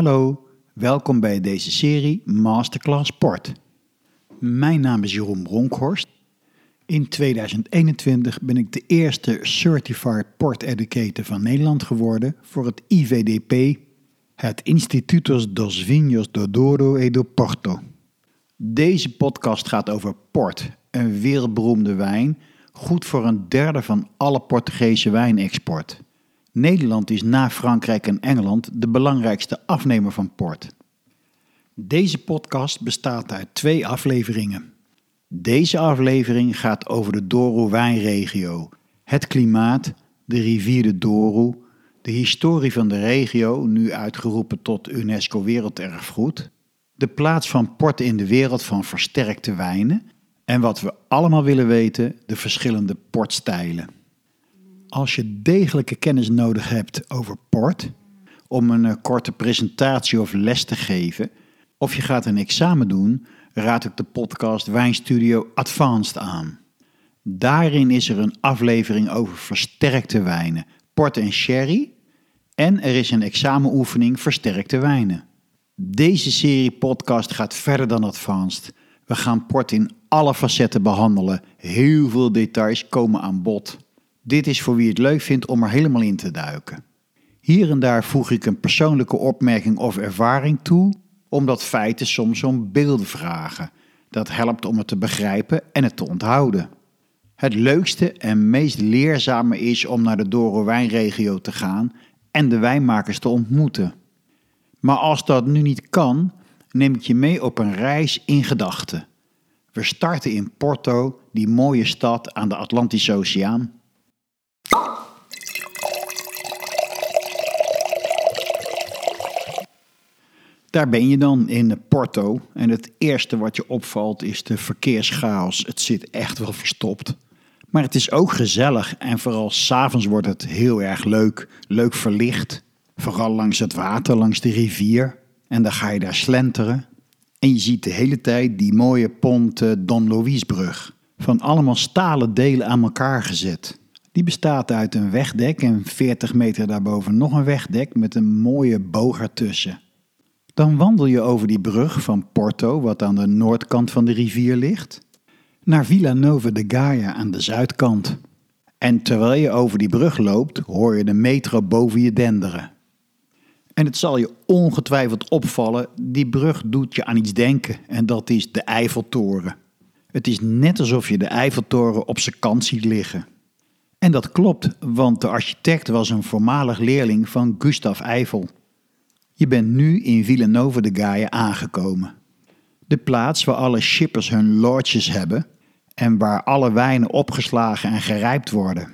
Hallo, welkom bij deze serie Masterclass Sport. Mijn naam is Jeroen Bronkhorst. In 2021 ben ik de eerste Certified Port Educator van Nederland geworden voor het IVDP, het Institutos dos Vinhos do Douro e do Porto. Deze podcast gaat over port, een wereldberoemde wijn, goed voor een derde van alle Portugese wijnexport. Nederland is na Frankrijk en Engeland de belangrijkste afnemer van port. Deze podcast bestaat uit twee afleveringen. Deze aflevering gaat over de Douro-wijnregio, het klimaat, de rivier de Douro, de historie van de regio, nu uitgeroepen tot UNESCO Werelderfgoed, de plaats van port in de wereld van versterkte wijnen en wat we allemaal willen weten, de verschillende portstijlen. Als je degelijke kennis nodig hebt over port, om een eh, korte presentatie of les te geven, of je gaat een examen doen, raad ik de podcast Wijnstudio Advanced aan. Daarin is er een aflevering over versterkte wijnen, port en sherry, en er is een examenoefening versterkte wijnen. Deze serie podcast gaat verder dan Advanced. We gaan port in alle facetten behandelen. Heel veel details komen aan bod. Dit is voor wie het leuk vindt om er helemaal in te duiken. Hier en daar voeg ik een persoonlijke opmerking of ervaring toe, omdat feiten soms om beelden vragen. Dat helpt om het te begrijpen en het te onthouden. Het leukste en meest leerzame is om naar de Doro wijnregio te gaan en de wijnmakers te ontmoeten. Maar als dat nu niet kan, neem ik je mee op een reis in gedachten. We starten in Porto, die mooie stad aan de Atlantische Oceaan. Daar ben je dan in Porto en het eerste wat je opvalt is de verkeerschaos. Het zit echt wel verstopt. Maar het is ook gezellig en vooral s'avonds wordt het heel erg leuk. Leuk verlicht. Vooral langs het water, langs de rivier. En dan ga je daar slenteren. En je ziet de hele tijd die mooie Ponte Don Luisbrug. Van allemaal stalen delen aan elkaar gezet. Die bestaat uit een wegdek en 40 meter daarboven nog een wegdek met een mooie boog ertussen. Dan wandel je over die brug van Porto, wat aan de noordkant van de rivier ligt, naar Villa Nova de Gaia aan de zuidkant. En terwijl je over die brug loopt, hoor je de metro boven je denderen. En het zal je ongetwijfeld opvallen, die brug doet je aan iets denken en dat is de Eiffeltoren. Het is net alsof je de Eiffeltoren op zijn kant ziet liggen. En dat klopt, want de architect was een voormalig leerling van Gustav Eiffel. Je bent nu in Villanova de Gaia aangekomen. De plaats waar alle shippers hun lodges hebben en waar alle wijnen opgeslagen en gerijpt worden.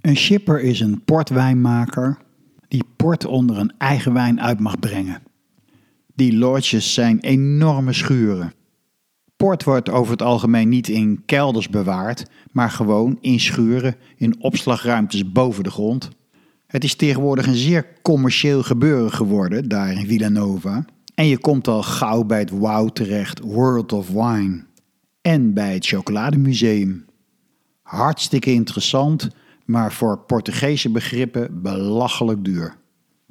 Een shipper is een portwijnmaker die port onder een eigen wijn uit mag brengen. Die lodges zijn enorme schuren. Port wordt over het algemeen niet in kelders bewaard, maar gewoon in schuren in opslagruimtes boven de grond. Het is tegenwoordig een zeer commercieel gebeuren geworden daar in Villanova. En je komt al gauw bij het WOW terecht, World of Wine. En bij het Chocolademuseum. Hartstikke interessant, maar voor Portugese begrippen belachelijk duur.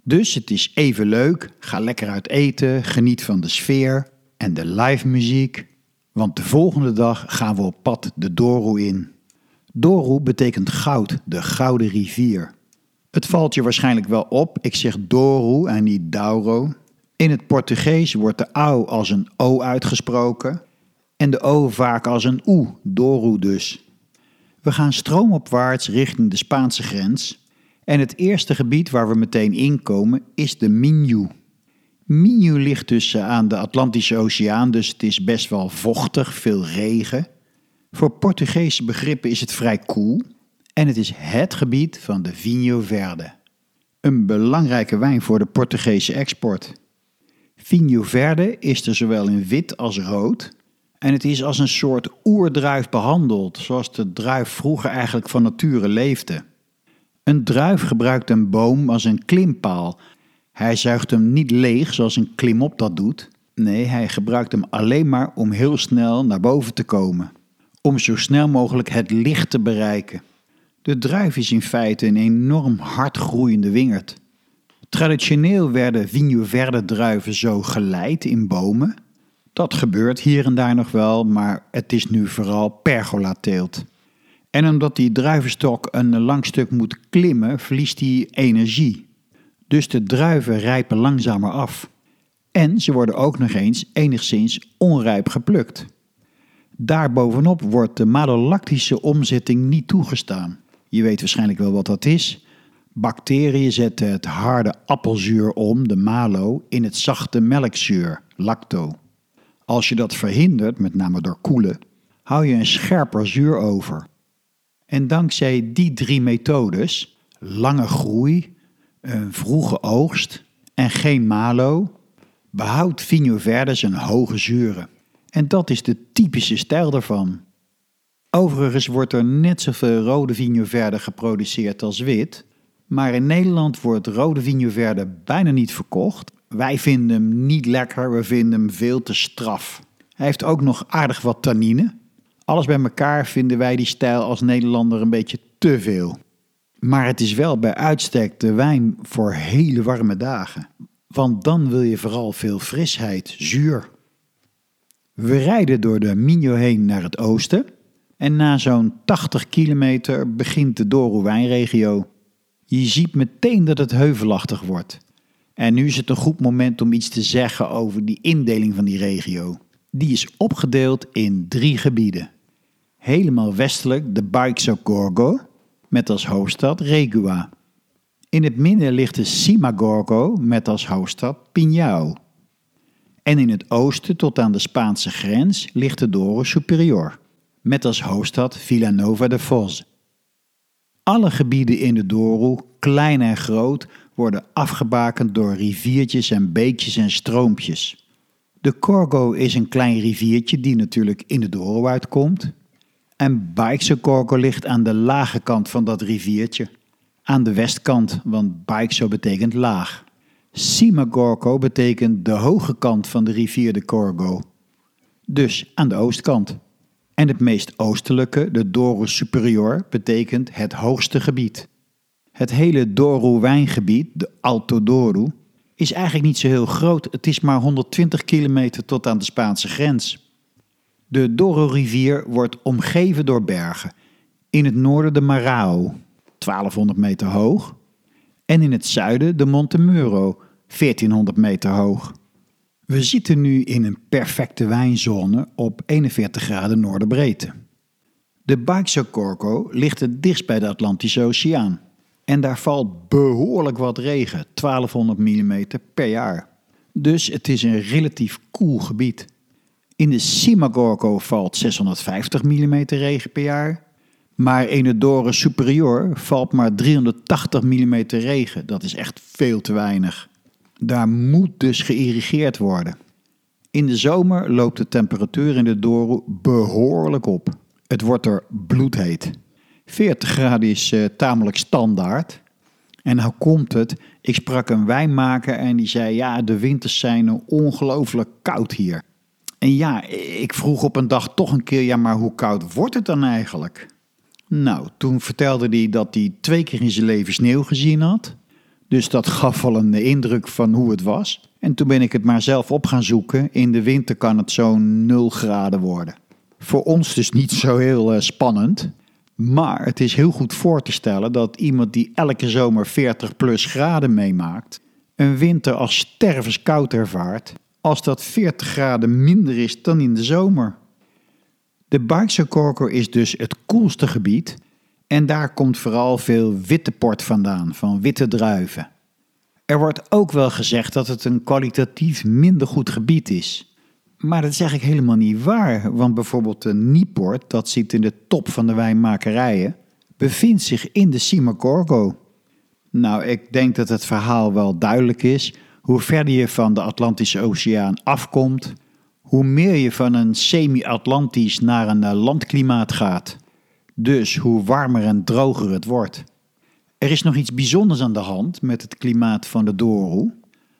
Dus het is even leuk, ga lekker uit eten, geniet van de sfeer en de live muziek. Want de volgende dag gaan we op pad de Douro in. Douro betekent goud, de gouden rivier. Het valt je waarschijnlijk wel op, ik zeg Douro en niet Douro. In het Portugees wordt de au als een o uitgesproken en de o vaak als een u, Douro dus. We gaan stroomopwaarts richting de Spaanse grens en het eerste gebied waar we meteen inkomen is de Minho. Minho ligt dus aan de Atlantische Oceaan, dus het is best wel vochtig, veel regen. Voor Portugese begrippen is het vrij koel en het is het gebied van de Vinho Verde. Een belangrijke wijn voor de Portugese export. Vinho Verde is er zowel in wit als rood en het is als een soort oerdruif behandeld, zoals de druif vroeger eigenlijk van nature leefde. Een druif gebruikt een boom als een klimpaal. Hij zuigt hem niet leeg zoals een klimop dat doet. Nee, hij gebruikt hem alleen maar om heel snel naar boven te komen. Om zo snel mogelijk het licht te bereiken. De druif is in feite een enorm hard groeiende wingerd. Traditioneel werden Vigno Verde druiven zo geleid in bomen. Dat gebeurt hier en daar nog wel, maar het is nu vooral pergolateelt. En omdat die druivenstok een lang stuk moet klimmen, verliest hij energie. Dus de druiven rijpen langzamer af. En ze worden ook nog eens enigszins onrijp geplukt. Daarbovenop wordt de malolactische omzetting niet toegestaan. Je weet waarschijnlijk wel wat dat is. Bacteriën zetten het harde appelzuur om, de malo, in het zachte melkzuur, lacto. Als je dat verhindert, met name door koelen, hou je een scherper zuur over. En dankzij die drie methodes, lange groei, een vroege oogst en geen malo, behoudt Vigno Verde zijn hoge zuren. En dat is de typische stijl daarvan. Overigens wordt er net zoveel rode Vigno Verde geproduceerd als wit, maar in Nederland wordt rode Vigno Verde bijna niet verkocht. Wij vinden hem niet lekker, we vinden hem veel te straf. Hij heeft ook nog aardig wat tannine. Alles bij elkaar vinden wij die stijl als Nederlander een beetje te veel. Maar het is wel bij uitstek de wijn voor hele warme dagen. Want dan wil je vooral veel frisheid, zuur. We rijden door de Minho heen naar het oosten. En na zo'n 80 kilometer begint de Douro wijnregio. Je ziet meteen dat het heuvelachtig wordt. En nu is het een goed moment om iets te zeggen over die indeling van die regio. Die is opgedeeld in drie gebieden. Helemaal westelijk de Baixo Gorgo, met als hoofdstad Regua. In het midden ligt de Simagorgo met als hoofdstad Pinhao. En in het oosten tot aan de Spaanse grens ligt de Douro Superior, met als hoofdstad Villanova de Foz. Alle gebieden in de Douro, klein en groot, worden afgebakend door riviertjes en beekjes en stroompjes. De Corgo is een klein riviertje die natuurlijk in de Douro uitkomt. En Baikse Corgo ligt aan de lage kant van dat riviertje. Aan de westkant, want Baikso betekent laag. Simagorgo betekent de hoge kant van de rivier de Corgo. Dus aan de oostkant. En het meest oostelijke, de Douro Superior, betekent het hoogste gebied. Het hele Douro-wijngebied, de Alto Douro, is eigenlijk niet zo heel groot. Het is maar 120 kilometer tot aan de Spaanse grens. De Douro-rivier wordt omgeven door bergen. In het noorden de Marao, 1200 meter hoog. En in het zuiden de Monte Muro, 1400 meter hoog. We zitten nu in een perfecte wijnzone op 41 graden noorderbreedte. De Baixo ligt het dichtst bij de Atlantische Oceaan. En daar valt behoorlijk wat regen, 1200 mm per jaar. Dus het is een relatief koel gebied. In de Simagorgo valt 650 mm regen per jaar. Maar in de Dore Superior valt maar 380 mm regen. Dat is echt veel te weinig. Daar moet dus geïrrigeerd worden. In de zomer loopt de temperatuur in de Douro behoorlijk op. Het wordt er bloedheet. 40 graden is uh, tamelijk standaard. En nou komt het, ik sprak een wijnmaker en die zei: Ja, de winters zijn ongelooflijk koud hier. En ja, ik vroeg op een dag toch een keer: Ja, maar hoe koud wordt het dan eigenlijk? Nou, toen vertelde hij dat hij twee keer in zijn leven sneeuw gezien had. Dus dat gaf al een indruk van hoe het was. En toen ben ik het maar zelf op gaan zoeken. In de winter kan het zo'n 0 graden worden. Voor ons dus niet zo heel uh, spannend. Maar het is heel goed voor te stellen dat iemand die elke zomer 40 plus graden meemaakt, een winter als stervenskoud ervaart als dat 40 graden minder is dan in de zomer. De Corco is dus het koelste gebied en daar komt vooral veel witte port vandaan, van witte druiven. Er wordt ook wel gezegd dat het een kwalitatief minder goed gebied is. Maar dat is eigenlijk helemaal niet waar, want bijvoorbeeld de Nieport, dat zit in de top van de wijnmakerijen, bevindt zich in de Simacorgo. Nou, ik denk dat het verhaal wel duidelijk is. Hoe verder je van de Atlantische Oceaan afkomt, hoe meer je van een semi-Atlantisch naar een landklimaat gaat. Dus hoe warmer en droger het wordt. Er is nog iets bijzonders aan de hand met het klimaat van de Douro.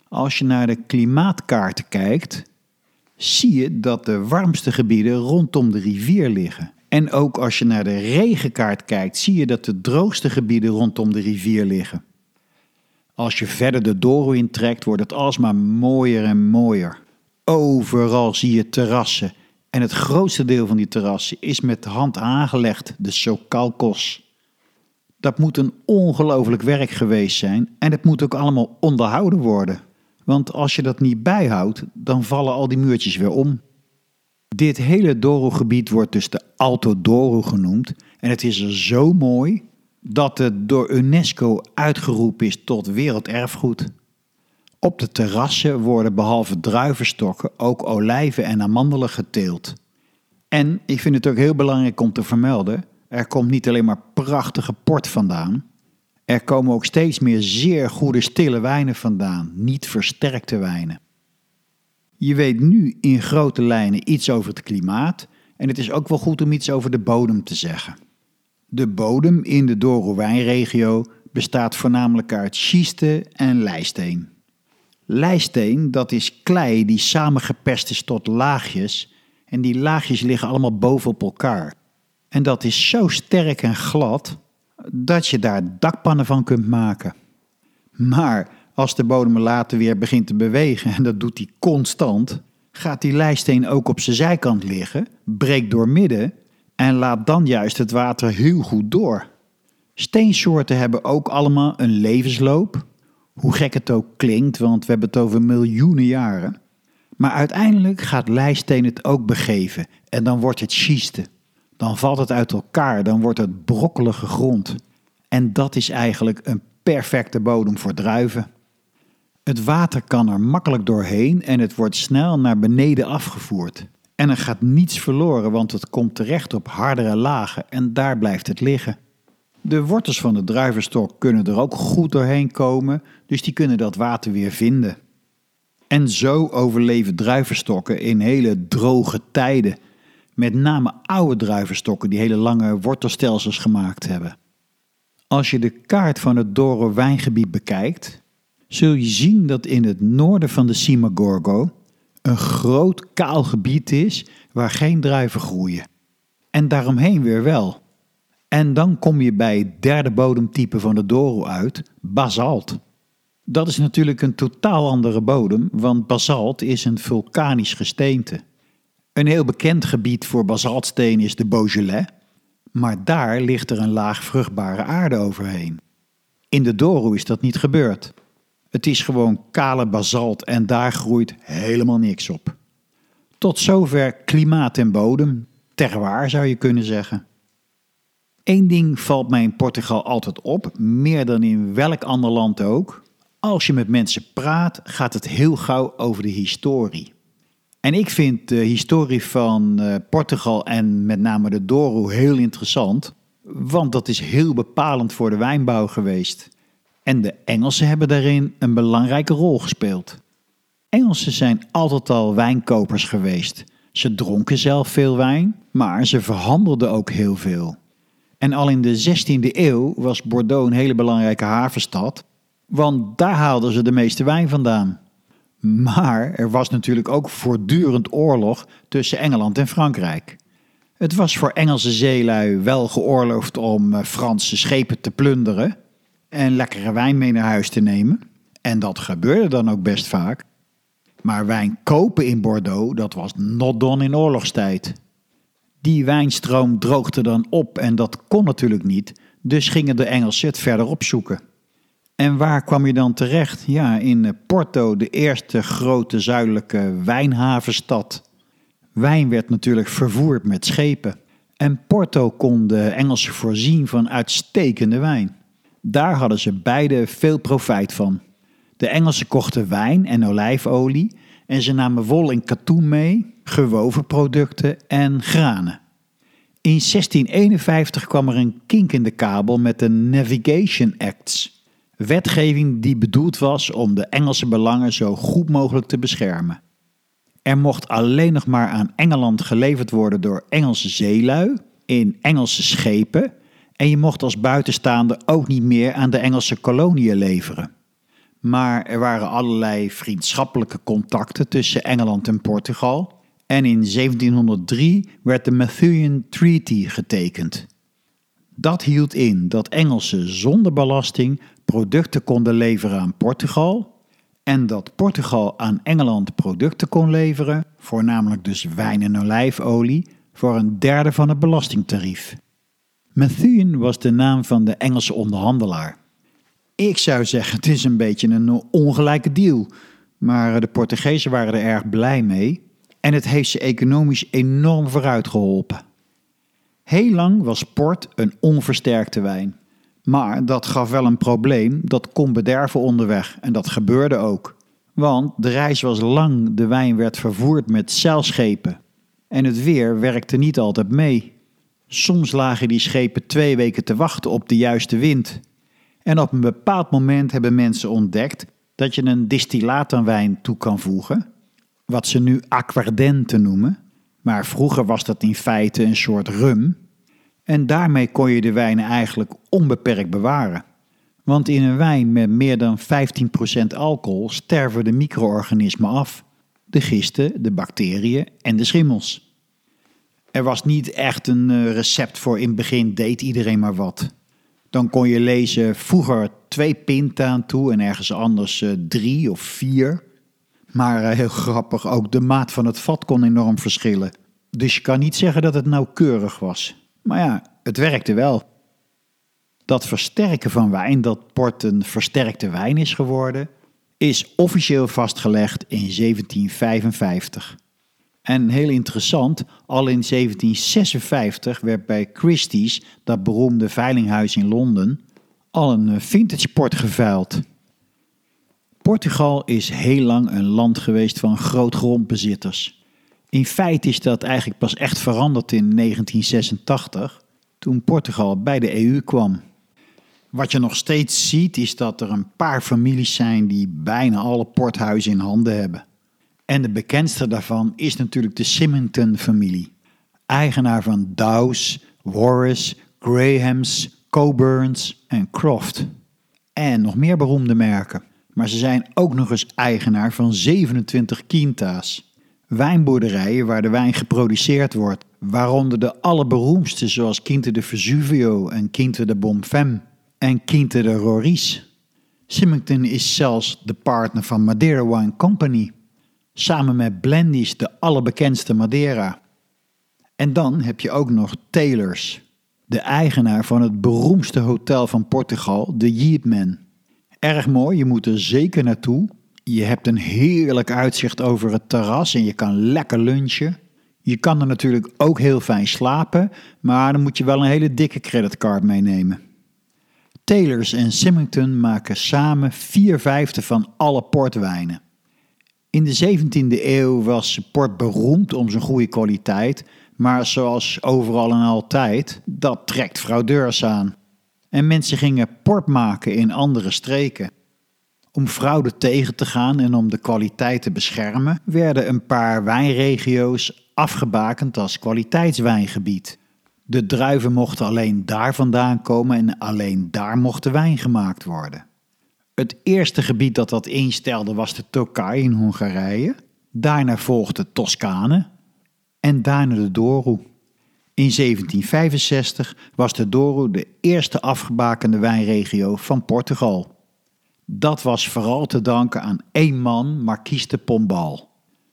Als je naar de klimaatkaarten kijkt, zie je dat de warmste gebieden rondom de rivier liggen. En ook als je naar de regenkaart kijkt, zie je dat de droogste gebieden rondom de rivier liggen. Als je verder de Douro intrekt, wordt het alsmaar mooier en mooier. Overal zie je terrassen. En het grootste deel van die terrassen is met hand aangelegd, de Sokalkos. Dat moet een ongelooflijk werk geweest zijn en het moet ook allemaal onderhouden worden. Want als je dat niet bijhoudt, dan vallen al die muurtjes weer om. Dit hele Doro-gebied wordt dus de Alto Doro genoemd en het is er zo mooi dat het door UNESCO uitgeroepen is tot werelderfgoed. Op de terrassen worden behalve druivenstokken ook olijven en amandelen geteeld. En ik vind het ook heel belangrijk om te vermelden: er komt niet alleen maar prachtige port vandaan. Er komen ook steeds meer zeer goede stille wijnen vandaan, niet versterkte wijnen. Je weet nu in grote lijnen iets over het klimaat en het is ook wel goed om iets over de bodem te zeggen. De bodem in de Douro-wijnregio bestaat voornamelijk uit schiste en lijsteen. Lijsteen, dat is klei die samengepest is tot laagjes en die laagjes liggen allemaal bovenop elkaar. En dat is zo sterk en glad dat je daar dakpannen van kunt maken. Maar als de bodem later weer begint te bewegen, en dat doet hij constant, gaat die lijsteen ook op zijn zijkant liggen, breekt door midden en laat dan juist het water heel goed door. Steensoorten hebben ook allemaal een levensloop, hoe gek het ook klinkt, want we hebben het over miljoenen jaren. Maar uiteindelijk gaat lijsteen het ook begeven en dan wordt het schiste. Dan valt het uit elkaar, dan wordt het brokkelige grond. En dat is eigenlijk een perfecte bodem voor druiven. Het water kan er makkelijk doorheen en het wordt snel naar beneden afgevoerd. En er gaat niets verloren, want het komt terecht op hardere lagen en daar blijft het liggen. De wortels van de druivenstok kunnen er ook goed doorheen komen, dus die kunnen dat water weer vinden. En zo overleven druivenstokken in hele droge tijden. Met name oude druivenstokken die hele lange wortelstelsels gemaakt hebben. Als je de kaart van het Doro wijngebied bekijkt, zul je zien dat in het noorden van de Simagorgo een groot kaal gebied is waar geen druiven groeien. En daaromheen weer wel. En dan kom je bij het derde bodemtype van de Doro uit, basalt. Dat is natuurlijk een totaal andere bodem, want basalt is een vulkanisch gesteente. Een heel bekend gebied voor basaltsteen is de Beaujolais, maar daar ligt er een laag vruchtbare aarde overheen. In de Doro is dat niet gebeurd. Het is gewoon kale basalt en daar groeit helemaal niks op. Tot zover klimaat en bodem, terwaar zou je kunnen zeggen. Eén ding valt mij in Portugal altijd op, meer dan in welk ander land ook. Als je met mensen praat, gaat het heel gauw over de historie. En ik vind de historie van uh, Portugal en met name de Douro heel interessant, want dat is heel bepalend voor de wijnbouw geweest. En de Engelsen hebben daarin een belangrijke rol gespeeld. Engelsen zijn altijd al wijnkopers geweest. Ze dronken zelf veel wijn, maar ze verhandelden ook heel veel. En al in de 16e eeuw was Bordeaux een hele belangrijke havenstad, want daar haalden ze de meeste wijn vandaan. Maar er was natuurlijk ook voortdurend oorlog tussen Engeland en Frankrijk. Het was voor Engelse zeelui wel geoorloofd om eh, Franse schepen te plunderen en lekkere wijn mee naar huis te nemen. En dat gebeurde dan ook best vaak. Maar wijn kopen in Bordeaux, dat was not done in oorlogstijd. Die wijnstroom droogde dan op en dat kon natuurlijk niet, dus gingen de Engelsen het verder opzoeken. En waar kwam je dan terecht? Ja, in Porto, de eerste grote zuidelijke wijnhavenstad. Wijn werd natuurlijk vervoerd met schepen. En Porto kon de Engelsen voorzien van uitstekende wijn. Daar hadden ze beide veel profijt van. De Engelsen kochten wijn en olijfolie en ze namen wol en katoen mee, gewoven producten en granen. In 1651 kwam er een kink in de kabel met de Navigation Acts, wetgeving die bedoeld was om de Engelse belangen zo goed mogelijk te beschermen. Er mocht alleen nog maar aan Engeland geleverd worden door Engelse zeelui in Engelse schepen en je mocht als buitenstaander ook niet meer aan de Engelse koloniën leveren. Maar er waren allerlei vriendschappelijke contacten tussen Engeland en Portugal. En in 1703 werd de Methuen Treaty getekend. Dat hield in dat Engelsen zonder belasting producten konden leveren aan Portugal en dat Portugal aan Engeland producten kon leveren, voornamelijk dus wijn en olijfolie, voor een derde van het belastingtarief. Methuen was de naam van de Engelse onderhandelaar. Ik zou zeggen, het is een beetje een ongelijke deal. Maar de Portugezen waren er erg blij mee en het heeft ze economisch enorm vooruit geholpen. Heel lang was port een onversterkte wijn. Maar dat gaf wel een probleem, dat kon bederven onderweg en dat gebeurde ook. Want de reis was lang, de wijn werd vervoerd met zeilschepen. En het weer werkte niet altijd mee. Soms lagen die schepen twee weken te wachten op de juiste wind. En op een bepaald moment hebben mensen ontdekt dat je een distillaat wijn toe kan voegen, wat ze nu aquardente noemen. Maar vroeger was dat in feite een soort rum. En daarmee kon je de wijnen eigenlijk onbeperkt bewaren. Want in een wijn met meer dan 15% alcohol sterven de micro-organismen af. De gisten, de bacteriën en de schimmels. Er was niet echt een eh, recept voor in het begin deed iedereen maar wat. Dan kon je lezen vroeger twee pint aan toe en ergens anders uh, drie of vier. Maar uh, heel grappig, ook de maat van het vat kon enorm verschillen. Dus je kan niet zeggen dat het nauwkeurig was. Maar ja, het werkte wel. Dat versterken van wijn, dat port een versterkte wijn is geworden, is officieel vastgelegd in 1755. En heel interessant, al in 1756 werd bij Christie's, dat beroemde veilinghuis in Londen, al een eh, vintage port geveild. Portugal is heel lang een land geweest van grootgrondbezitters. In feite is dat eigenlijk pas echt veranderd in 1986, toen Portugal bij de EU kwam. Wat je nog steeds ziet is dat er een paar families zijn die bijna alle porthuizen in handen hebben. En de bekendste daarvan is natuurlijk de Symington-familie. Eigenaar van Dow's, Warris, Graham's, Coburns en Croft. En nog meer beroemde merken. Maar ze zijn ook nog eens eigenaar van 27 quinta's. Wijnboerderijen waar de wijn geproduceerd wordt, waaronder de allerberoemdste zoals Quinte de Vesuvio en Quinte de Bonfem en Quinte de Roriz. Symington is zelfs de partner van Madeira Wine Company, samen met Blendy's de allerbekendste Madeira. En dan heb je ook nog Taylors, de eigenaar van het beroemdste hotel van Portugal, de Yeatman. Erg mooi, je moet er zeker naartoe. Je hebt een heerlijk uitzicht over het terras en je kan lekker lunchen. Je kan er natuurlijk ook heel fijn slapen, maar dan moet je wel een hele dikke creditcard meenemen. Taylors en Symington maken samen vier vijfde van alle portwijnen. In de 17e eeuw was port beroemd om zijn goede kwaliteit, maar zoals overal en altijd, dat trekt fraudeurs aan. En mensen gingen port maken in andere streken. Om fraude tegen te gaan en om de kwaliteit te beschermen, werden een paar wijnregio's afgebakend als kwaliteitswijngebied. De druiven mochten alleen daar vandaan komen en alleen daar mocht de wijn gemaakt worden. Het eerste gebied dat dat instelde was de Tokai in Hongarije. Daarna volgde Toscane en daarna de Douro. In 1765 was de Douro de eerste afgebakende wijnregio van Portugal. Dat was vooral te danken aan één man, Marquis de Pombal.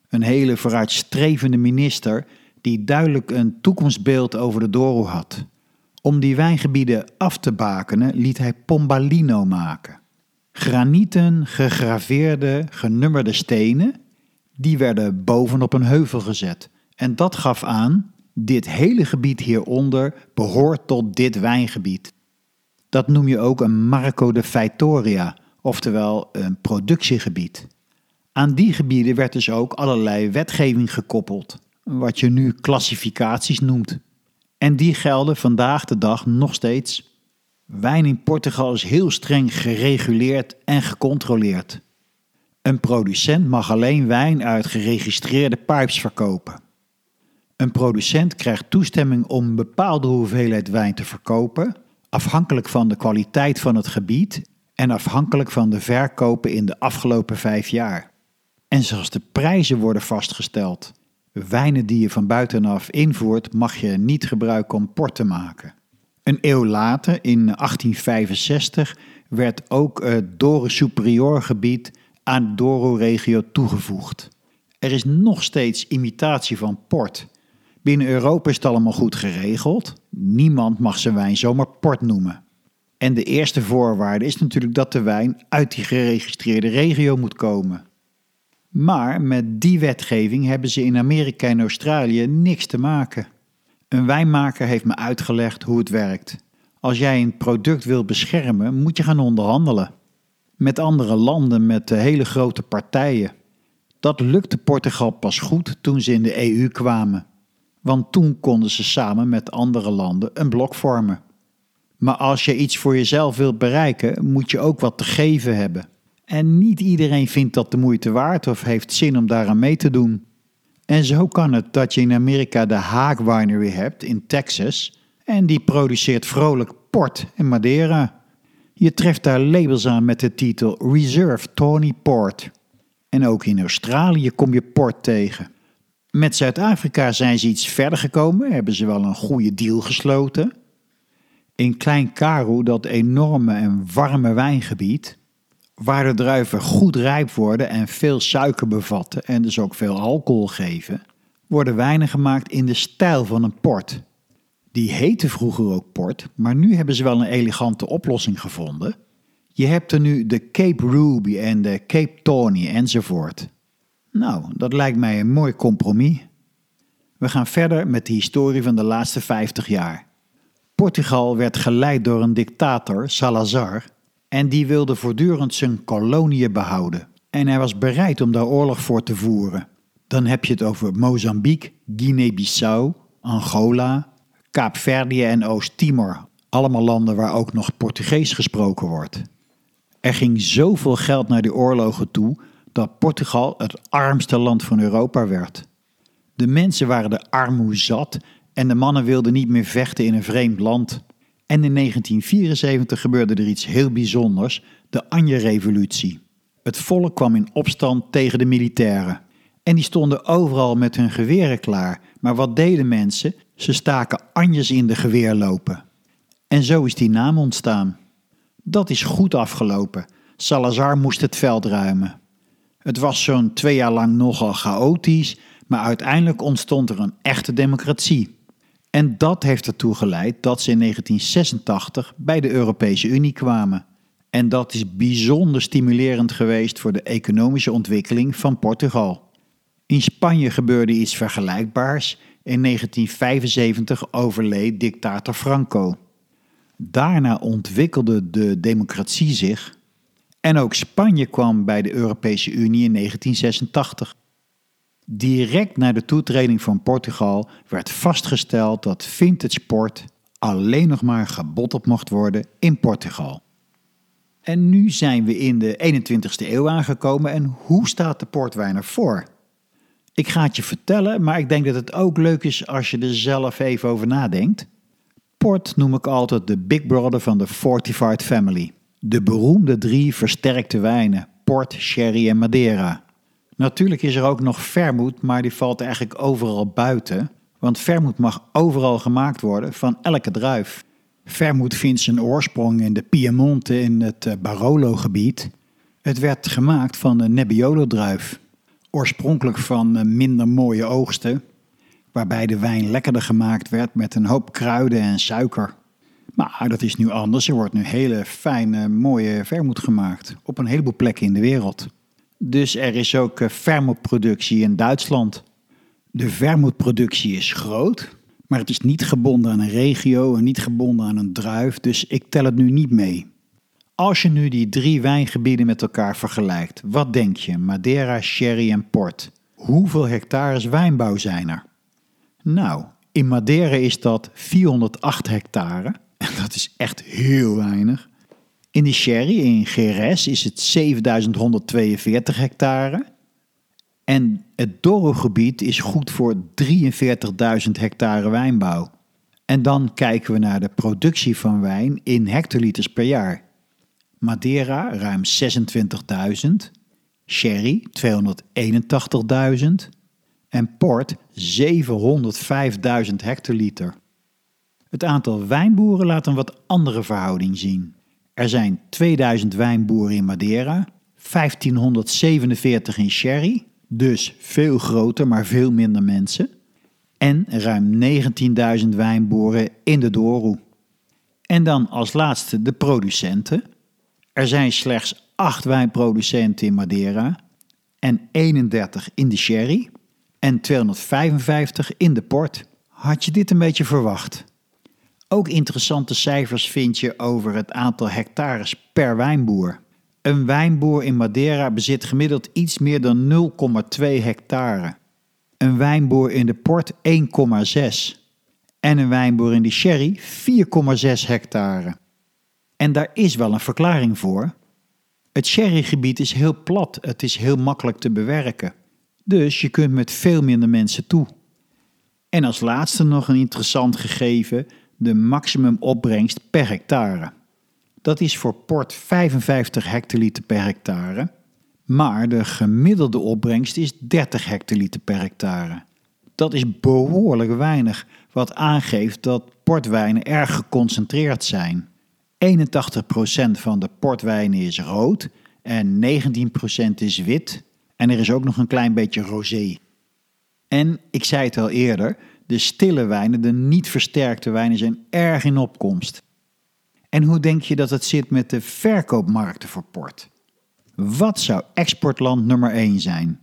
Een hele vooruitstrevende minister die duidelijk een toekomstbeeld over de Douro had. Om die wijngebieden af te bakenen liet hij Pombalino maken. Granieten, gegraveerde, genummerde stenen, die werden bovenop een heuvel gezet. En dat gaf aan, dit hele gebied hieronder behoort tot dit wijngebied. Dat noem je ook een Marco de Feitoria, oftewel een productiegebied. Aan die gebieden werd dus ook allerlei wetgeving gekoppeld wat je nu klassificaties noemt. En die gelden vandaag de dag nog steeds. Wijn in Portugal is heel streng gereguleerd en gecontroleerd. Een producent mag alleen wijn uit geregistreerde pipes verkopen. Een producent krijgt toestemming om een bepaalde hoeveelheid wijn te verkopen, afhankelijk van de kwaliteit van het gebied en afhankelijk van de verkopen in de afgelopen vijf jaar. En zelfs de prijzen worden vastgesteld. Wijnen die je van buitenaf invoert, mag je niet gebruiken om port te maken. Een eeuw later, in 1865, werd ook het Douro Superior gebied aan de Douro-regio toegevoegd. Er is nog steeds imitatie van port. Binnen Europa is het allemaal goed geregeld. Niemand mag zijn wijn zomaar port noemen. En de eerste voorwaarde is natuurlijk dat de wijn uit die geregistreerde regio moet komen. Maar met die wetgeving hebben ze in Amerika en Australië niks te maken. Een wijnmaker heeft me uitgelegd hoe het werkt. Als jij een product wilt beschermen, moet je gaan onderhandelen. Met andere landen, met hele grote partijen. Dat lukte Portugal pas goed toen ze in de EU kwamen. Want toen konden ze samen met andere landen een blok vormen. Maar als je iets voor jezelf wilt bereiken, moet je ook wat te geven hebben. En niet iedereen vindt dat de moeite waard of heeft zin om daaraan mee te doen. En zo kan het dat je in Amerika de Haag Winery hebt in Texas en die produceert vrolijk port en Madeira. Je treft daar labels aan met de titel Reserve Tawny Port. En ook in Australië kom je port tegen. Met Zuid-Afrika zijn ze iets verder gekomen, hebben ze wel een goede deal gesloten. In Klein Karoo, dat enorme en warme wijngebied, waar de druiven goed rijp worden en veel suiker bevatten en dus ook veel alcohol geven, worden wijnen gemaakt in de stijl van een port. Die heette vroeger ook port, maar nu hebben ze wel een elegante oplossing gevonden. Je hebt er nu de Cape Ruby en de Cape Tawny enzovoort. Nou, dat lijkt mij een mooi compromis. We gaan verder met de historie van de laatste 50 jaar. Portugal werd geleid door een dictator, Salazar, en die wilde voortdurend zijn koloniën behouden. En hij was bereid om daar oorlog voor te voeren. Dan heb je het over Mozambique, Guinea-Bissau, Angola, Kaapverdië en Oost-Timor. Allemaal landen waar ook nog Portugees gesproken wordt. Er ging zoveel geld naar die oorlogen toe dat Portugal het armste land van Europa werd. De mensen waren de armoe zat en de mannen wilden niet meer vechten in een vreemd land. En in 1974 gebeurde er iets heel bijzonders, de Anje-revolutie. Het volk kwam in opstand tegen de militairen. En die stonden overal met hun geweren klaar. Maar wat deden mensen? Ze staken Anjes in de geweerlopen. En zo is die naam ontstaan. Dat is goed afgelopen. Salazar moest het veld ruimen. Het was zo'n twee jaar lang nogal chaotisch, maar uiteindelijk ontstond er een echte democratie. En dat heeft ertoe geleid dat ze in 1986 bij de Europese Unie kwamen. En dat is bijzonder stimulerend geweest voor de economische ontwikkeling van Portugal. In Spanje gebeurde iets vergelijkbaars. In 1975 overleed dictator Franco. Daarna ontwikkelde de democratie zich en ook Spanje kwam bij de Europese Unie in 1986. Direct na de toetreding van Portugal werd vastgesteld dat vintage port alleen nog maar gebotteld mocht worden in Portugal. En nu zijn we in de 21ste eeuw aangekomen en hoe staat de portwijn ervoor? Ik ga het je vertellen, maar ik denk dat het ook leuk is als je er zelf even over nadenkt. Port noem ik altijd de big brother van de Fortified Family. De beroemde drie versterkte wijnen, port, sherry en madeira. Natuurlijk is er ook nog vermoed, maar die valt eigenlijk overal buiten. Want vermoed mag overal gemaakt worden van elke druif. Vermoed vindt zijn oorsprong in de Piemonte in het eh, Barolo-gebied. Het werd gemaakt van de Nebbiolo-druif. Oorspronkelijk van eh, minder mooie oogsten, waarbij de wijn lekkerder gemaakt werd met een hoop kruiden en suiker. Maar dat is nu anders. Er wordt nu hele fijne, mooie vermoed gemaakt op een heleboel plekken in de wereld. Dus er is ook eh, vermoedproductie in Duitsland. De vermoedproductie is groot, maar het is niet gebonden aan een regio en niet gebonden aan een druif, dus ik tel het nu niet mee. Als je nu die drie wijngebieden met elkaar vergelijkt, wat denk je? Madeira, sherry en port. Hoeveel hectares wijnbouw zijn er? Nou, in Madeira is dat 408 hectare. En dat is echt heel weinig. In de sherry in Geres is het 7142 hectare. En het Douro-gebied is goed voor 43.000 hectare wijnbouw. En dan kijken we naar de productie van wijn in hectoliters per jaar. Madeira ruim 26.000, sherry 281.000 en port 705.000 hectoliter. Het aantal wijnboeren laat een wat andere verhouding zien. Er zijn 2000 wijnboeren in Madeira, 1547 in Sherry, dus veel groter, maar veel minder mensen, en ruim 19.000 wijnboeren in de Douro. En dan als laatste de producenten. Er zijn slechts 8 wijnproducenten in Madeira en 31 in de sherry en 255 in de port. Had je dit een beetje verwacht? Ook interessante cijfers vind je over het aantal hectares per wijnboer. Een wijnboer in Madeira bezit gemiddeld iets meer dan 0,2 hectare. Een wijnboer in de port 1,6. En een wijnboer in de sherry 4,6 hectare. En daar is wel een verklaring voor. Het sherrygebied is heel plat, het is heel makkelijk te bewerken. Dus je kunt met veel minder mensen toe. En als laatste nog een interessant gegeven: de maximum opbrengst per hectare. Dat is voor port 55 hectoliter per hectare, maar de gemiddelde opbrengst is 30 hectoliter per hectare. Dat is behoorlijk weinig, wat aangeeft dat portwijnen erg geconcentreerd zijn. 81% van de portwijnen is rood en 19% is wit en er is ook nog een klein beetje rosé. En ik zei het al eerder, de stille wijnen, de niet versterkte wijnen, zijn erg in opkomst. En hoe denk je dat het zit met de verkoopmarkten voor port? Wat zou exportland nummer 1 zijn?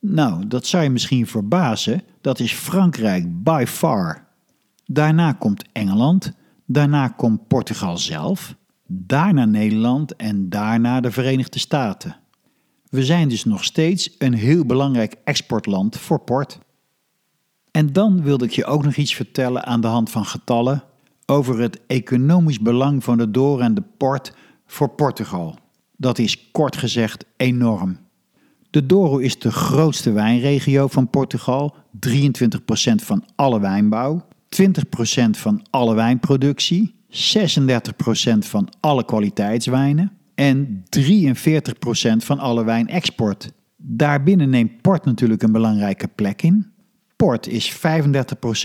Nou, dat zou je misschien verbazen, dat is Frankrijk by far. Daarna komt Engeland, daarna komt Portugal zelf, daarna Nederland en daarna de Verenigde Staten. We zijn dus nog steeds een heel belangrijk exportland voor port. En dan wilde ik je ook nog iets vertellen aan de hand van getallen over het economisch belang van de door en de port voor Portugal. Dat is kort gezegd enorm. De Douro is de grootste wijnregio van Portugal, 23% van alle wijnbouw, 20% van alle wijnproductie, 36% van alle kwaliteitswijnen en 43% van alle wijnexport. Daarbinnen neemt port natuurlijk een belangrijke plek in. Port is 35%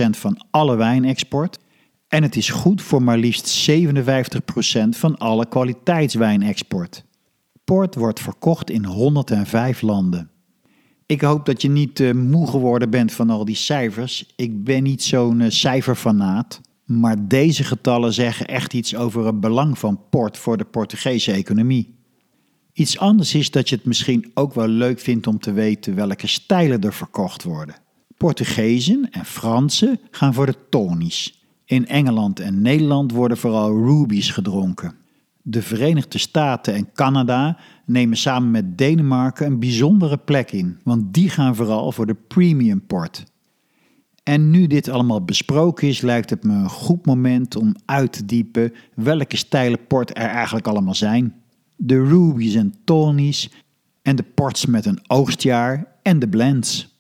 van alle wijnexport en het is goed voor maar liefst 57% van alle kwaliteitswijnexport. Port wordt verkocht in 105 landen. Ik hoop dat je niet uh, moe geworden bent van al die cijfers. Ik ben niet zo'n uh, cijferfanaat. Maar deze getallen zeggen echt iets over het belang van port voor de Portugese economie. Iets anders is dat je het misschien ook wel leuk vindt om te weten welke stijlen er verkocht worden. Portugezen en Fransen gaan voor de tonies. In Engeland en Nederland worden vooral rubies gedronken. De Verenigde Staten en Canada nemen samen met Denemarken een bijzondere plek in, want die gaan vooral voor de premium port. En nu dit allemaal besproken is, lijkt het me een goed moment om uit te diepen welke stijlen port er eigenlijk allemaal zijn. De rubies en tonies en de ports met een oogstjaar en de blends.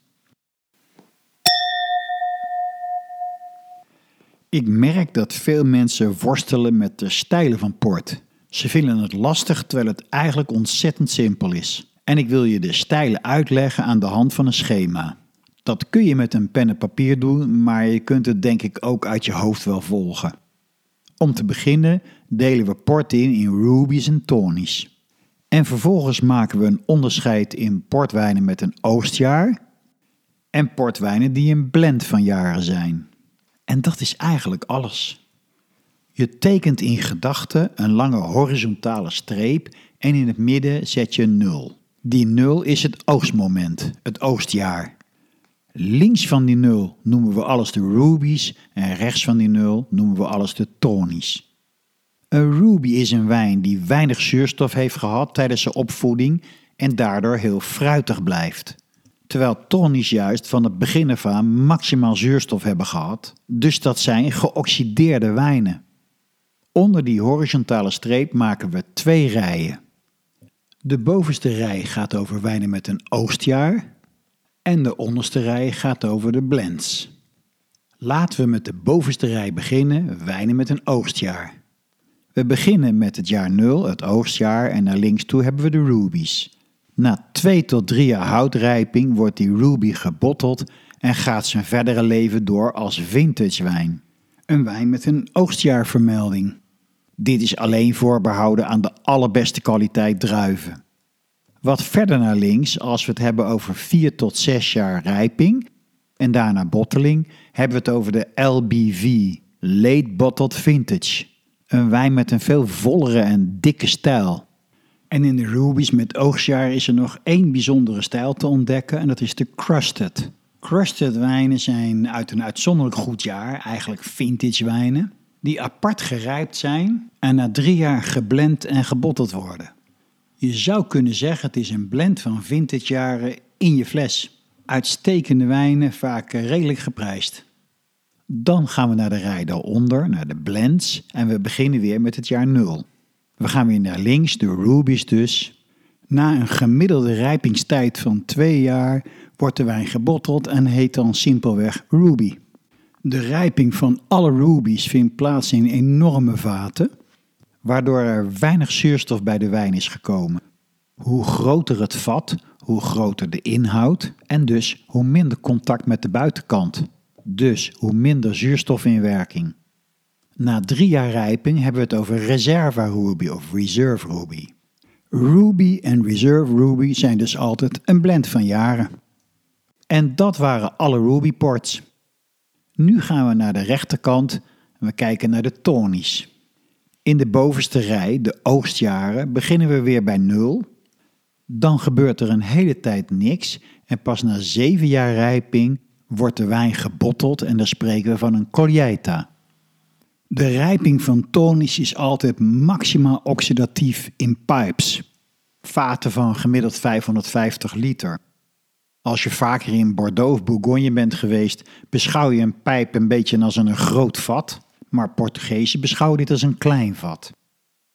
Ik merk dat veel mensen worstelen met de stijlen van port. Ze vinden het lastig terwijl het eigenlijk ontzettend simpel is. En ik wil je de stijlen uitleggen aan de hand van een schema. Dat kun je met een pen en papier doen, maar je kunt het denk ik ook uit je hoofd wel volgen. Om te beginnen delen we port in in rubies en tonies. En vervolgens maken we een onderscheid in portwijnen met een oogstjaar en portwijnen die een blend van jaren zijn. En dat is eigenlijk alles. Je tekent in gedachten een lange horizontale streep en in het midden zet je een nul. Die nul is het oogstmoment, het oogstjaar. Links van die nul noemen we alles de rubies en rechts van die nul noemen we alles de tonies. Een ruby is een wijn die weinig zuurstof heeft gehad tijdens zijn opvoeding en daardoor heel fruitig blijft. Terwijl tonies juist van het begin af aan maximaal zuurstof hebben gehad, dus dat zijn geoxideerde wijnen. Onder die horizontale streep maken we twee rijen. De bovenste rij gaat over wijnen met een oogstjaar en de onderste rij gaat over de blends. Laten we met de bovenste rij beginnen, wijnen met een oogstjaar. We beginnen met het jaar 0, het oogstjaar, en naar links toe hebben we de rubies. Na 2 tot 3 jaar houtrijping wordt die ruby gebotteld en gaat zijn verdere leven door als vintage wijn. Een wijn met een oogstjaarvermelding. Dit is alleen voorbehouden aan de allerbeste kwaliteit druiven. Wat verder naar links, als we het hebben over 4 tot 6 jaar rijping en daarna botteling, hebben we het over de LBV, Late Bottled Vintage. Een wijn met een veel vollere en dikke stijl. En in de rubies met oogstjaar is er nog één bijzondere stijl te ontdekken en dat is de crusted. Crusted wijnen zijn uit een uitzonderlijk goed jaar, eigenlijk vintage wijnen, die apart gerijpt zijn en na drie jaar geblend en gebotteld worden. Je zou kunnen zeggen het is een blend van vintage jaren in je fles. Uitstekende wijnen, vaak redelijk geprijsd. Dan gaan we naar de rij daaronder, naar de blends en we beginnen weer met het jaar 0. We gaan weer naar links, de rubies dus. Na een gemiddelde rijpingstijd van twee jaar wordt de wijn gebotteld en heet dan simpelweg ruby. De rijping van alle rubies vindt plaats in enorme vaten, waardoor er weinig zuurstof bij de wijn is gekomen. Hoe groter het vat, hoe groter de inhoud en dus hoe minder contact met de buitenkant. Dus hoe minder zuurstofinwerking. Na drie jaar rijping hebben we het over Reserva Ruby of Reserve Ruby. Ruby en Reserve Ruby zijn dus altijd een blend van jaren. En dat waren alle Ruby ports. Nu gaan we naar de rechterkant en we kijken naar de tonies. In de bovenste rij, de oogstjaren, beginnen we weer bij nul. Dan gebeurt er een hele tijd niks en pas na zeven jaar rijping wordt de wijn gebotteld en dan spreken we van een colheita. De rijping van tonisch is altijd maximaal oxidatief in pipes. Vaten van gemiddeld 550 liter. Als je vaker in Bordeaux of Bourgogne bent geweest, beschouw je een pijp een beetje als een groot vat, maar Portugezen beschouwen dit als een klein vat.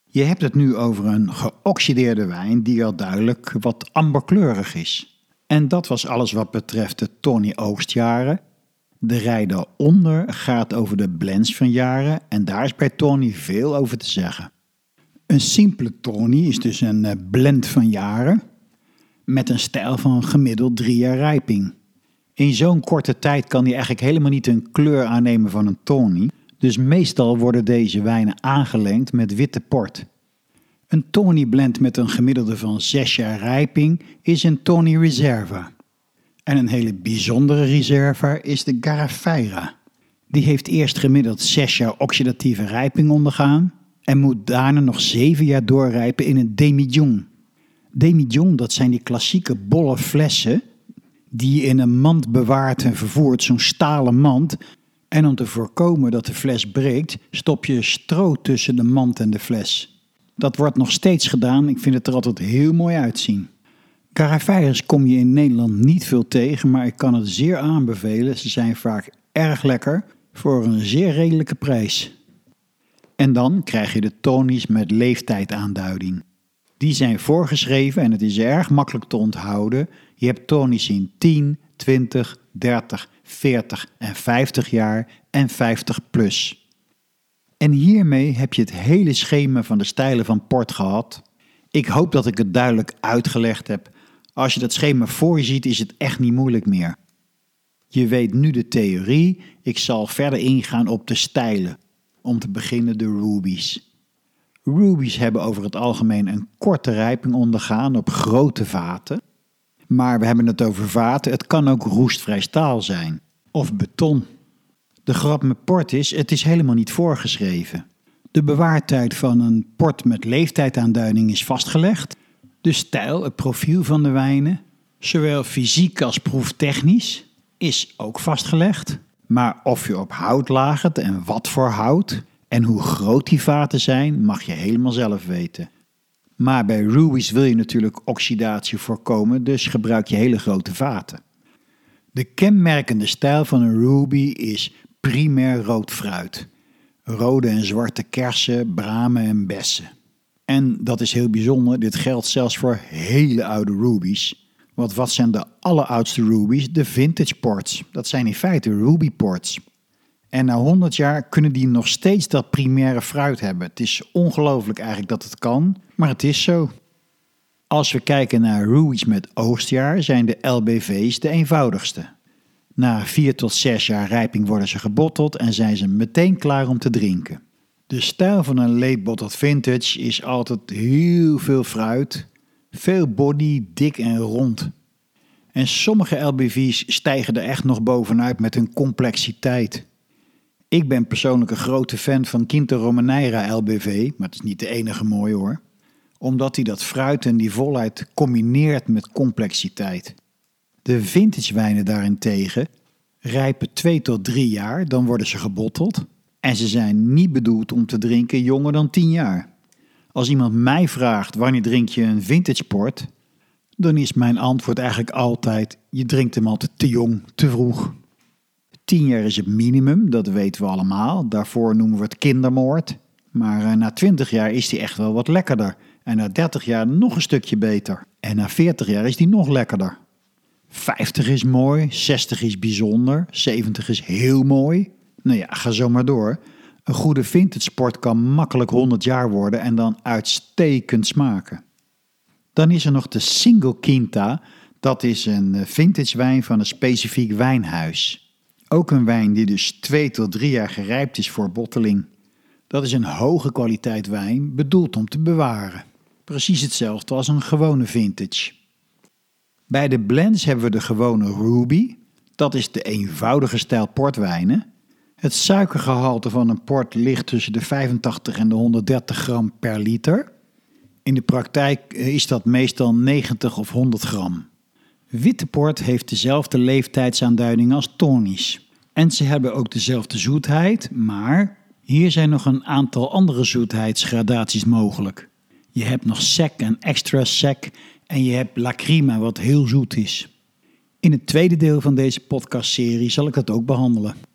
Je hebt het nu over een geoxideerde wijn die al duidelijk wat amberkleurig is. En dat was alles wat betreft de Tony oogstjaren de rij daaronder gaat over de blends van jaren en daar is bij Tony veel over te zeggen. Een simpele Tony is dus een eh, blend van jaren met een stijl van gemiddeld drie jaar rijping. In zo'n korte tijd kan hij eigenlijk helemaal niet een kleur aannemen van een Tony, dus meestal worden deze wijnen aangelengd met witte port. Een Tony blend met een gemiddelde van 6 jaar rijping is een Tony Reserva. En een hele bijzondere reserve is de Garafeira. Die heeft eerst gemiddeld 6 jaar oxidatieve rijping ondergaan en moet daarna nog 7 jaar doorrijpen in een demijon. Demijon, dat zijn die klassieke bolle flessen die je in een mand bewaart en vervoert, zo'n stalen mand. En om te voorkomen dat de fles breekt, stop je stro tussen de mand en de fles. Dat wordt nog steeds gedaan, ik vind het er altijd heel mooi uitzien. Caravijers kom je in Nederland niet veel tegen, maar ik kan het zeer aanbevelen. Ze zijn vaak erg lekker voor een zeer redelijke prijs. En dan krijg je de tonies met leeftijdaanduiding. Die zijn voorgeschreven en het is erg makkelijk te onthouden. Je hebt tonies in 10, 20, 30, 40 en 50 jaar en 50 plus. En hiermee heb je het hele schema van de stijlen van port gehad. Ik hoop dat ik het duidelijk uitgelegd heb als je dat schema voor je ziet, is het echt niet moeilijk meer. Je weet nu de theorie, ik zal verder ingaan op de stijlen. Om te beginnen de rubies. Rubies hebben over het algemeen een korte rijping ondergaan op grote vaten. Maar we hebben het over vaten, het kan ook roestvrij staal zijn. Of beton. De grap met port is, het is helemaal niet voorgeschreven. De bewaartijd van een port met leeftijdaanduiding is vastgelegd. De stijl, het profiel van de wijnen, zowel fysiek als proeftechnisch, is ook vastgelegd. Maar of je op hout lagert en wat voor hout en hoe groot die vaten zijn, mag je helemaal zelf weten. Maar bij rubies wil je natuurlijk oxidatie voorkomen, dus gebruik je hele grote vaten. De kenmerkende stijl van een ruby is primair rood fruit. Rode en zwarte kersen, bramen en bessen. En dat is heel bijzonder, dit geldt zelfs voor hele oude rubies. Want wat zijn de alleroudste rubies? De vintage ports. Dat zijn in feite ruby ports. En na 100 jaar kunnen die nog steeds dat primaire fruit hebben. Het is ongelooflijk eigenlijk dat het kan, maar het is zo. Als we kijken naar rubies met oogstjaar, zijn de LBV's de eenvoudigste. Na vier tot zes jaar rijping worden ze gebotteld en zijn ze meteen klaar om te drinken. De stijl van een late bottled vintage is altijd heel veel fruit, veel body, dik en rond. En sommige LBV's stijgen er echt nog bovenuit met hun complexiteit. Ik ben persoonlijk een grote fan van Quinto Romaneira LBV, maar het is niet de enige mooi hoor. Omdat hij dat fruit en die volheid combineert met complexiteit. De vintage wijnen daarentegen rijpen 2 tot 3 jaar, dan worden ze gebotteld. En ze zijn niet bedoeld om te drinken jonger dan 10 jaar. Als iemand mij vraagt wanneer drink je een vintage port, dan is mijn antwoord eigenlijk altijd: je drinkt hem altijd te jong, te vroeg. 10 jaar is het minimum, dat weten we allemaal. Daarvoor noemen we het kindermoord. Maar eh, na 20 jaar is die echt wel wat lekkerder. En na 30 jaar nog een stukje beter. En na 40 jaar is die nog lekkerder. 50 is mooi, 60 is bijzonder, 70 is heel mooi. Nou ja, ga zo maar door. Een goede vintage sport kan makkelijk 100 jaar worden en dan uitstekend smaken. Dan is er nog de Single Quinta. Dat is een eh, vintage wijn van een specifiek wijnhuis. Ook een wijn die dus 2 tot 3 jaar gerijpt is voor botteling. Dat is een hoge kwaliteit wijn, bedoeld om te bewaren. Precies hetzelfde als een gewone vintage. Bij de blends hebben we de gewone Ruby. Dat is de eenvoudige stijl portwijnen. Het suikergehalte van een port ligt tussen de 85 en de 130 gram per liter. In de praktijk is dat meestal 90 of 100 gram. Witte port heeft dezelfde leeftijdsaanduiding als tonisch. En ze hebben ook dezelfde zoetheid, maar hier zijn nog een aantal andere zoetheidsgradaties mogelijk. Je hebt nog sec en extra sec en je hebt lacrima wat heel zoet is. In het tweede deel van deze podcastserie zal ik dat ook behandelen.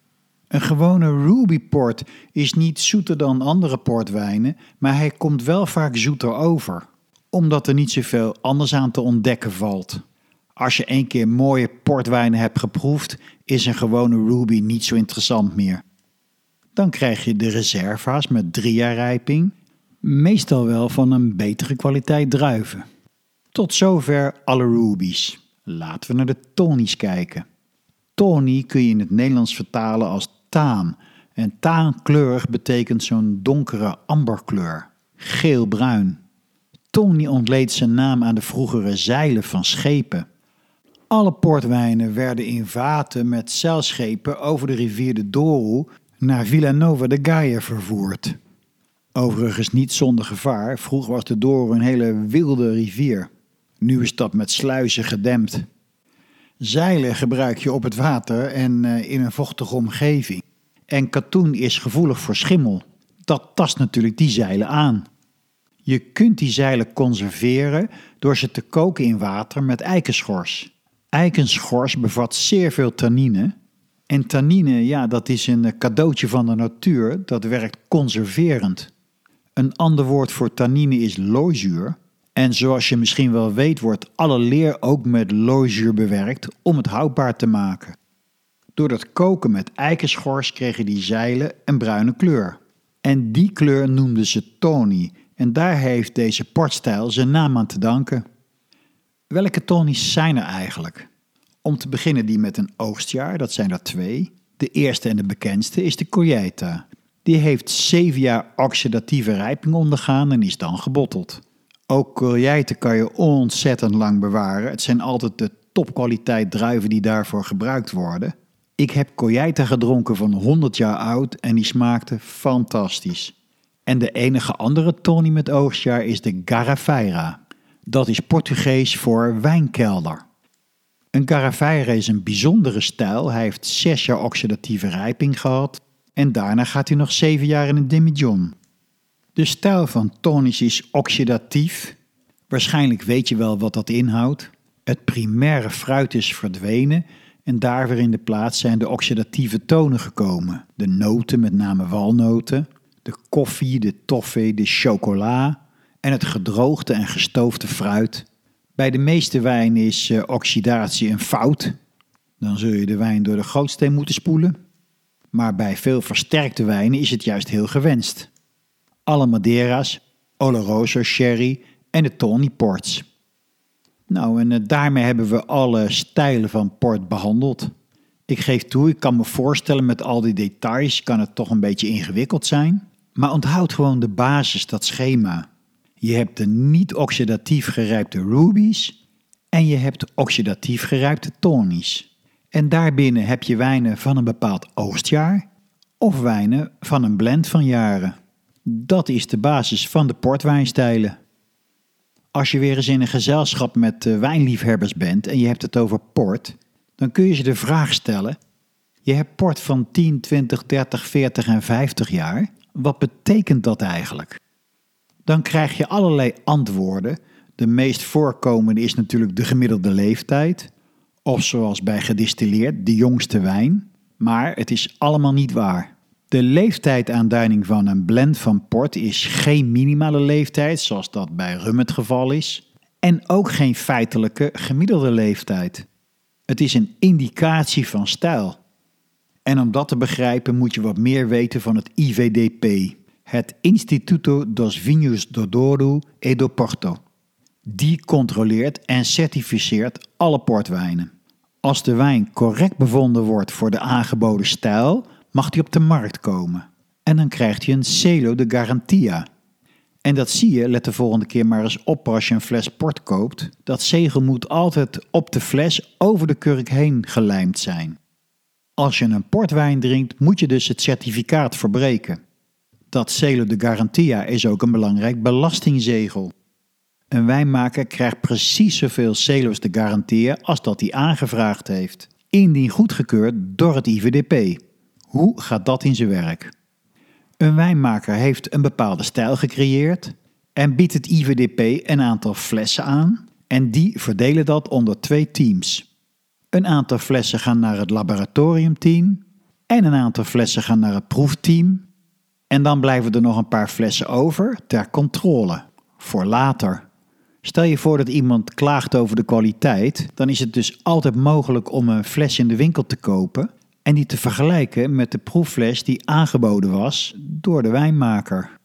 Een gewone Ruby port is niet zoeter dan andere portwijnen, maar hij komt wel vaak zoeter over, omdat er niet zoveel anders aan te ontdekken valt. Als je een keer mooie portwijnen hebt geproefd, is een gewone Ruby niet zo interessant meer. Dan krijg je de reserva's met drie jaar rijping, meestal wel van een betere kwaliteit druiven. Tot zover alle Rubies. Laten we naar de Tonies kijken. Tony kun je in het Nederlands vertalen als taan. En taankleurig betekent zo'n donkere amberkleur, geel-bruin. Tony ontleed zijn naam aan de vroegere zeilen van schepen. Alle portwijnen werden in vaten met zeilschepen over de rivier de Douro naar Villanova de Gaia vervoerd. Overigens niet zonder gevaar, vroeger was de Douro een hele wilde rivier. Nu is dat met sluizen gedempt. Zeilen gebruik je op het water en eh, in een vochtige omgeving. En katoen is gevoelig voor schimmel. Dat tast natuurlijk die zeilen aan. Je kunt die zeilen conserveren door ze te koken in water met eikenschors. Eikenschors bevat zeer veel tannine. En tannine, ja, dat is een cadeautje van de natuur, dat werkt conserverend. Een ander woord voor tannine is loozuur. En zoals je misschien wel weet, wordt alle leer ook met loozuur bewerkt om het houdbaar te maken. Door dat koken met eikenschors kregen die zeilen een bruine kleur. En die kleur noemden ze Tony en daar heeft deze portstijl zijn naam aan te danken. Welke Tonys zijn er eigenlijk? Om te beginnen die met een oogstjaar, dat zijn er twee. De eerste en de bekendste is de Colheita. Die heeft zeven jaar oxidatieve rijping ondergaan en is dan gebotteld. Ook Colheita kan je ontzettend lang bewaren. Het zijn altijd de topkwaliteit druiven die daarvoor gebruikt worden. Ik heb Colheita gedronken van 100 jaar oud en die smaakte fantastisch. En de enige andere Tony met oogstjaar is de Garrafeira. Dat is Portugees voor wijnkelder. Een Garrafeira is een bijzondere stijl. Hij heeft zes jaar oxidatieve rijping gehad en daarna gaat hij nog zeven jaar in een demijohn. De stijl van Tonisch is oxidatief. Waarschijnlijk weet je wel wat dat inhoudt. Het primaire fruit is verdwenen en daar weer in de plaats zijn de oxidatieve tonen gekomen. De noten, met name walnoten, de koffie, de toffee, de chocola en het gedroogde en gestoofde fruit. Bij de meeste wijnen is uh, oxidatie een fout. Dan zul je de wijn door de gootsteen moeten spoelen. Maar bij veel versterkte wijnen is het juist heel gewenst. Alle Madera's, Oloroso Sherry en de Tawny Ports. Nou, en uh, daarmee hebben we alle stijlen van port behandeld. Ik geef toe, ik kan me voorstellen met al die details kan het toch een beetje ingewikkeld zijn. Maar onthoud gewoon de basis, dat schema. Je hebt de niet-oxidatief gerijpte rubies en je hebt oxidatief gerijpte tonies. En daarbinnen heb je wijnen van een bepaald oogstjaar of wijnen van een blend van jaren. Dat is de basis van de portwijnstijlen. Als je weer eens in een gezelschap met eh, wijnliefhebbers bent en je hebt het over port, dan kun je ze de vraag stellen: Je hebt port van 10, 20, 30, 40 en 50 jaar. Wat betekent dat eigenlijk? Dan krijg je allerlei antwoorden. De meest voorkomende is natuurlijk de gemiddelde leeftijd, of zoals bij gedistilleerd, de jongste wijn. Maar het is allemaal niet waar. De leeftijdaanduiding van een blend van port is geen minimale leeftijd, zoals dat bij rum het geval is, en ook geen feitelijke gemiddelde leeftijd. Het is een indicatie van stijl. En om dat te begrijpen moet je wat meer weten van het IVDP, het Instituto dos Vinhos do Douro e do Porto. Die controleert en certificeert alle portwijnen. Als de wijn correct bevonden wordt voor de aangeboden stijl, mag die op de markt komen. En dan krijgt hij een Celo de Garantia. En dat zie je, let de volgende keer maar eens op als je een fles port koopt. Dat zegel moet altijd op de fles over de kurk heen gelijmd zijn. Als je een portwijn drinkt, moet je dus het certificaat verbreken. Dat Celo de Garantia is ook een belangrijk belastingzegel. Een wijnmaker krijgt precies zoveel Celos de Garantia als dat hij aangevraagd heeft, indien goedgekeurd door het IVDP. Hoe gaat dat in zijn werk? Een wijnmaker heeft een bepaalde stijl gecreëerd en biedt het IVDP een aantal flessen aan en die verdelen dat onder twee teams. Een aantal flessen gaan naar het laboratoriumteam en een aantal flessen gaan naar het proefteam. En dan blijven er nog een paar flessen over ter controle, voor later. Stel je voor dat iemand klaagt over de kwaliteit, dan is het dus altijd mogelijk om een fles in de winkel te kopen en die te vergelijken met de proeffles die aangeboden was door de wijnmaker.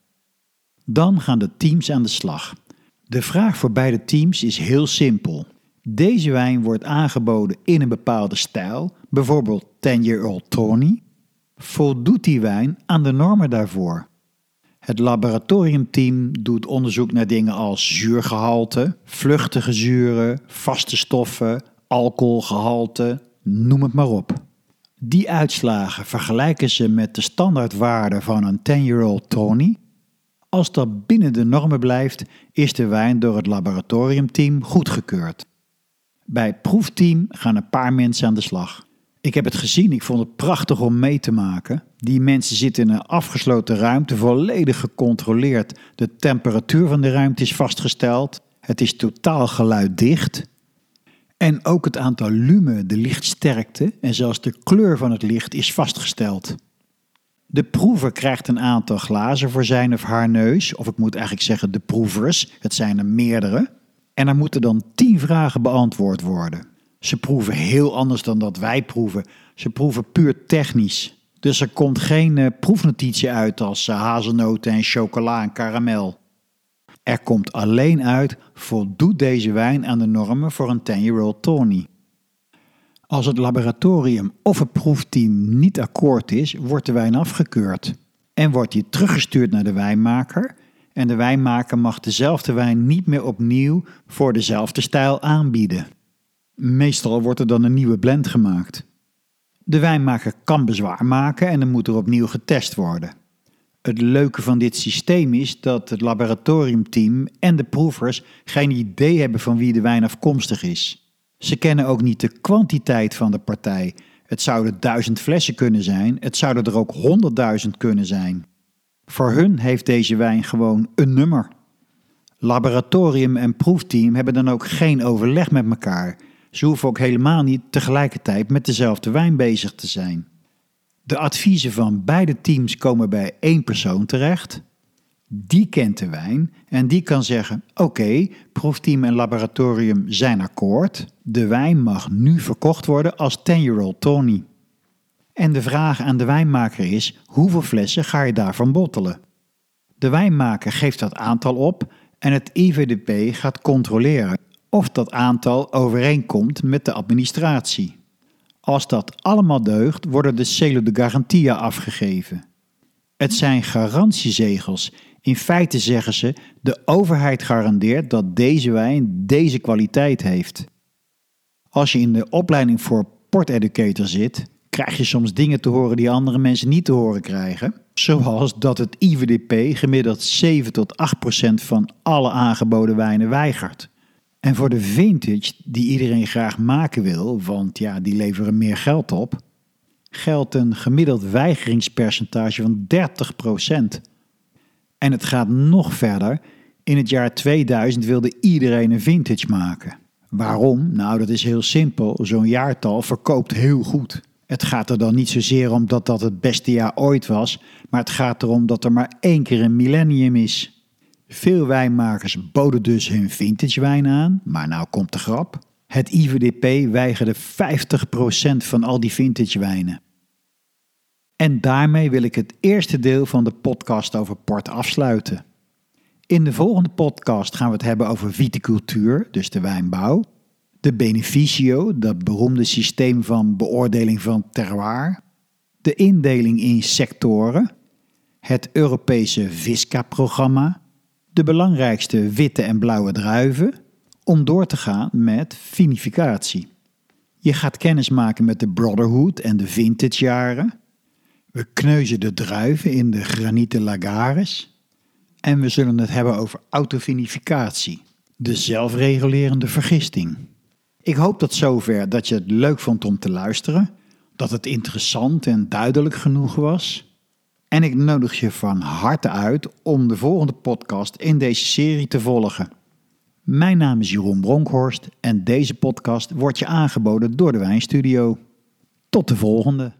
Dan gaan de teams aan de slag. De vraag voor beide teams is heel simpel. Deze wijn wordt aangeboden in een bepaalde stijl, bijvoorbeeld 10-year-old Tony. Voldoet die wijn aan de normen daarvoor? Het laboratoriumteam doet onderzoek naar dingen als zuurgehalte, vluchtige zuren, vaste stoffen, alcoholgehalte, noem het maar op. Die uitslagen vergelijken ze met de standaardwaarde van een 10-year-old Tony. Als dat binnen de normen blijft, is de wijn door het laboratoriumteam goedgekeurd. Bij het proefteam gaan een paar mensen aan de slag. Ik heb het gezien, ik vond het prachtig om mee te maken. Die mensen zitten in een afgesloten ruimte, volledig gecontroleerd. De temperatuur van de ruimte is vastgesteld. Het is totaal geluiddicht. En ook het aantal lumen, de lichtsterkte en zelfs de kleur van het licht is vastgesteld. De proever krijgt een aantal glazen voor zijn of haar neus, of ik moet eigenlijk zeggen de proevers, het zijn er meerdere. En er moeten dan tien vragen beantwoord worden. Ze proeven heel anders dan dat wij proeven. Ze proeven puur technisch. Dus er komt geen uh, proefnotitie uit als uh, hazelnoten en chocola en karamel. Er komt alleen uit, voldoet deze wijn aan de normen voor een 10-year-old Tony. Als het laboratorium of het proefteam niet akkoord is, wordt de wijn afgekeurd. En wordt die teruggestuurd naar de wijnmaker. En de wijnmaker mag dezelfde wijn niet meer opnieuw voor dezelfde stijl aanbieden. Meestal wordt er dan een nieuwe blend gemaakt. De wijnmaker kan bezwaar maken en dan moet er opnieuw getest worden. Het leuke van dit systeem is dat het laboratoriumteam en de proevers geen idee hebben van wie de wijn afkomstig is. Ze kennen ook niet de kwantiteit van de partij. Het zouden duizend flessen kunnen zijn, het zouden er ook honderdduizend kunnen zijn. Voor hun heeft deze wijn gewoon een nummer. Laboratorium en proefteam hebben dan ook geen overleg met elkaar. Ze hoeven ook helemaal niet tegelijkertijd met dezelfde wijn bezig te zijn. De adviezen van beide teams komen bij één persoon terecht. Die kent de wijn en die kan zeggen: Oké, proefteam en laboratorium zijn akkoord. De wijn mag nu verkocht worden als 10-year-old Tony. En de vraag aan de wijnmaker is: hoeveel flessen ga je daarvan bottelen? De wijnmaker geeft dat aantal op en het IVDP gaat controleren of dat aantal overeenkomt met de administratie. Als dat allemaal deugt, worden de celo de garantia afgegeven. Het zijn garantiezegels. In feite zeggen ze: de overheid garandeert dat deze wijn deze kwaliteit heeft. Als je in de opleiding voor porteducator zit, krijg je soms dingen te horen die andere mensen niet te horen krijgen. Zoals dat het IVDP gemiddeld 7 tot 8 procent van alle aangeboden wijnen weigert. En voor de vintage, die iedereen graag maken wil, want ja, die leveren meer geld op, geldt een gemiddeld weigeringspercentage van 30 procent. En het gaat nog verder. In het jaar 2000 wilde iedereen een vintage maken. Waarom? Nou, dat is heel simpel. Zo'n jaartal verkoopt heel goed. Het gaat er dan niet zozeer om dat dat het beste jaar ooit was, maar het gaat erom dat er maar één keer een millennium is. Veel wijnmakers boden dus hun vintage wijn aan, maar nou komt de grap. Het IVDP weigerde 50% van al die vintage wijnen. En daarmee wil ik het eerste deel van de podcast over port afsluiten. In de volgende podcast gaan we het hebben over viticultuur, dus de wijnbouw. De beneficio, dat beroemde systeem van beoordeling van terroir. De indeling in sectoren. Het Europese VISCA-programma. De belangrijkste witte en blauwe druiven. Om door te gaan met vinificatie. Je gaat kennis maken met de Brotherhood en de vintage jaren. We kneuzen de druiven in de granieten lagares. En we zullen het hebben over autovinificatie, de zelfregulerende vergisting. Ik hoop tot zover dat je het leuk vond om te luisteren, dat het interessant en duidelijk genoeg was. En ik nodig je van harte uit om de volgende podcast in deze serie te volgen. Mijn naam is Jeroen Bronkhorst en deze podcast wordt je aangeboden door de Wijnstudio. Tot de volgende.